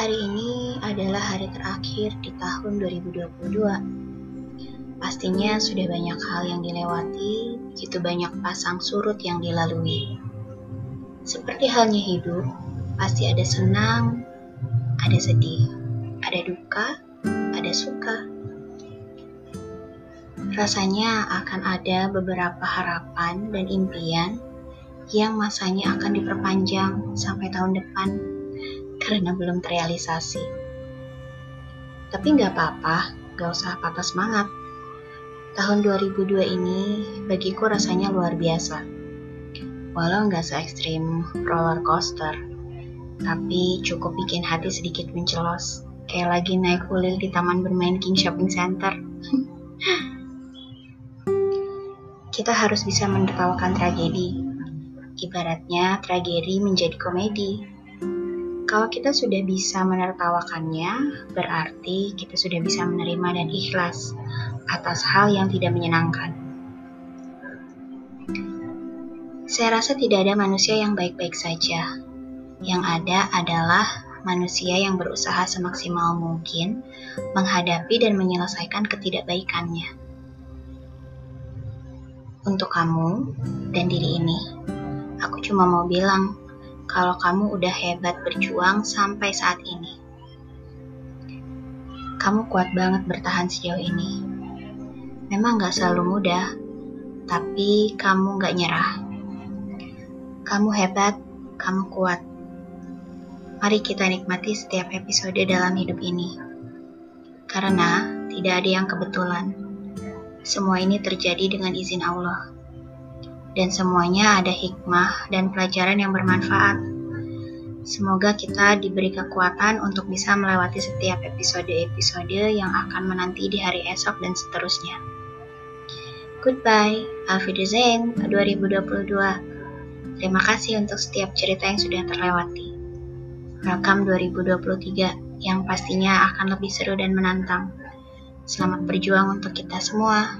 adalah hari terakhir di tahun 2022. Pastinya sudah banyak hal yang dilewati, begitu banyak pasang surut yang dilalui. Seperti halnya hidup, pasti ada senang, ada sedih, ada duka, ada suka. Rasanya akan ada beberapa harapan dan impian yang masanya akan diperpanjang sampai tahun depan karena belum terrealisasi. Tapi nggak apa-apa, nggak usah patah semangat. Tahun 2002 ini bagiku rasanya luar biasa. Walau nggak se ekstrim roller coaster, tapi cukup bikin hati sedikit mencelos. Kayak lagi naik kuil di taman bermain King Shopping Center. Kita harus bisa menertawakan tragedi. Ibaratnya tragedi menjadi komedi kalau kita sudah bisa menertawakannya, berarti kita sudah bisa menerima dan ikhlas atas hal yang tidak menyenangkan. Saya rasa tidak ada manusia yang baik-baik saja. Yang ada adalah manusia yang berusaha semaksimal mungkin menghadapi dan menyelesaikan ketidakbaikannya. Untuk kamu dan diri ini, aku cuma mau bilang kalau kamu udah hebat berjuang sampai saat ini. Kamu kuat banget bertahan sejauh ini. Memang gak selalu mudah, tapi kamu gak nyerah. Kamu hebat, kamu kuat. Mari kita nikmati setiap episode dalam hidup ini. Karena tidak ada yang kebetulan. Semua ini terjadi dengan izin Allah dan semuanya ada hikmah dan pelajaran yang bermanfaat. Semoga kita diberi kekuatan untuk bisa melewati setiap episode-episode yang akan menanti di hari esok dan seterusnya. Goodbye, Wiedersehen 2022. Terima kasih untuk setiap cerita yang sudah terlewati. Welcome 2023 yang pastinya akan lebih seru dan menantang. Selamat berjuang untuk kita semua.